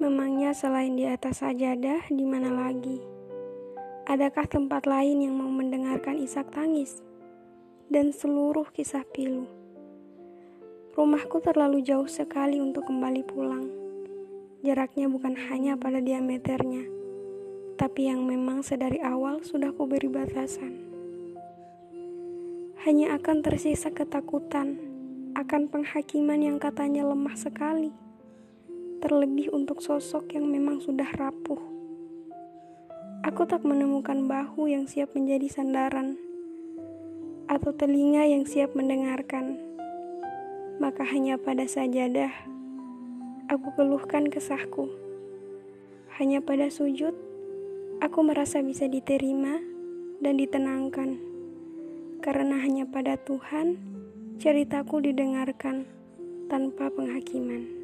Memangnya selain di atas sajadah, di mana lagi? Adakah tempat lain yang mau mendengarkan isak tangis dan seluruh kisah pilu? Rumahku terlalu jauh sekali untuk kembali pulang. Jaraknya bukan hanya pada diameternya, tapi yang memang sedari awal sudah kuberi batasan. Hanya akan tersisa ketakutan akan penghakiman yang katanya lemah sekali terlebih untuk sosok yang memang sudah rapuh. Aku tak menemukan bahu yang siap menjadi sandaran, atau telinga yang siap mendengarkan. Maka hanya pada sajadah, aku keluhkan kesahku. Hanya pada sujud, aku merasa bisa diterima dan ditenangkan. Karena hanya pada Tuhan, ceritaku didengarkan tanpa penghakiman.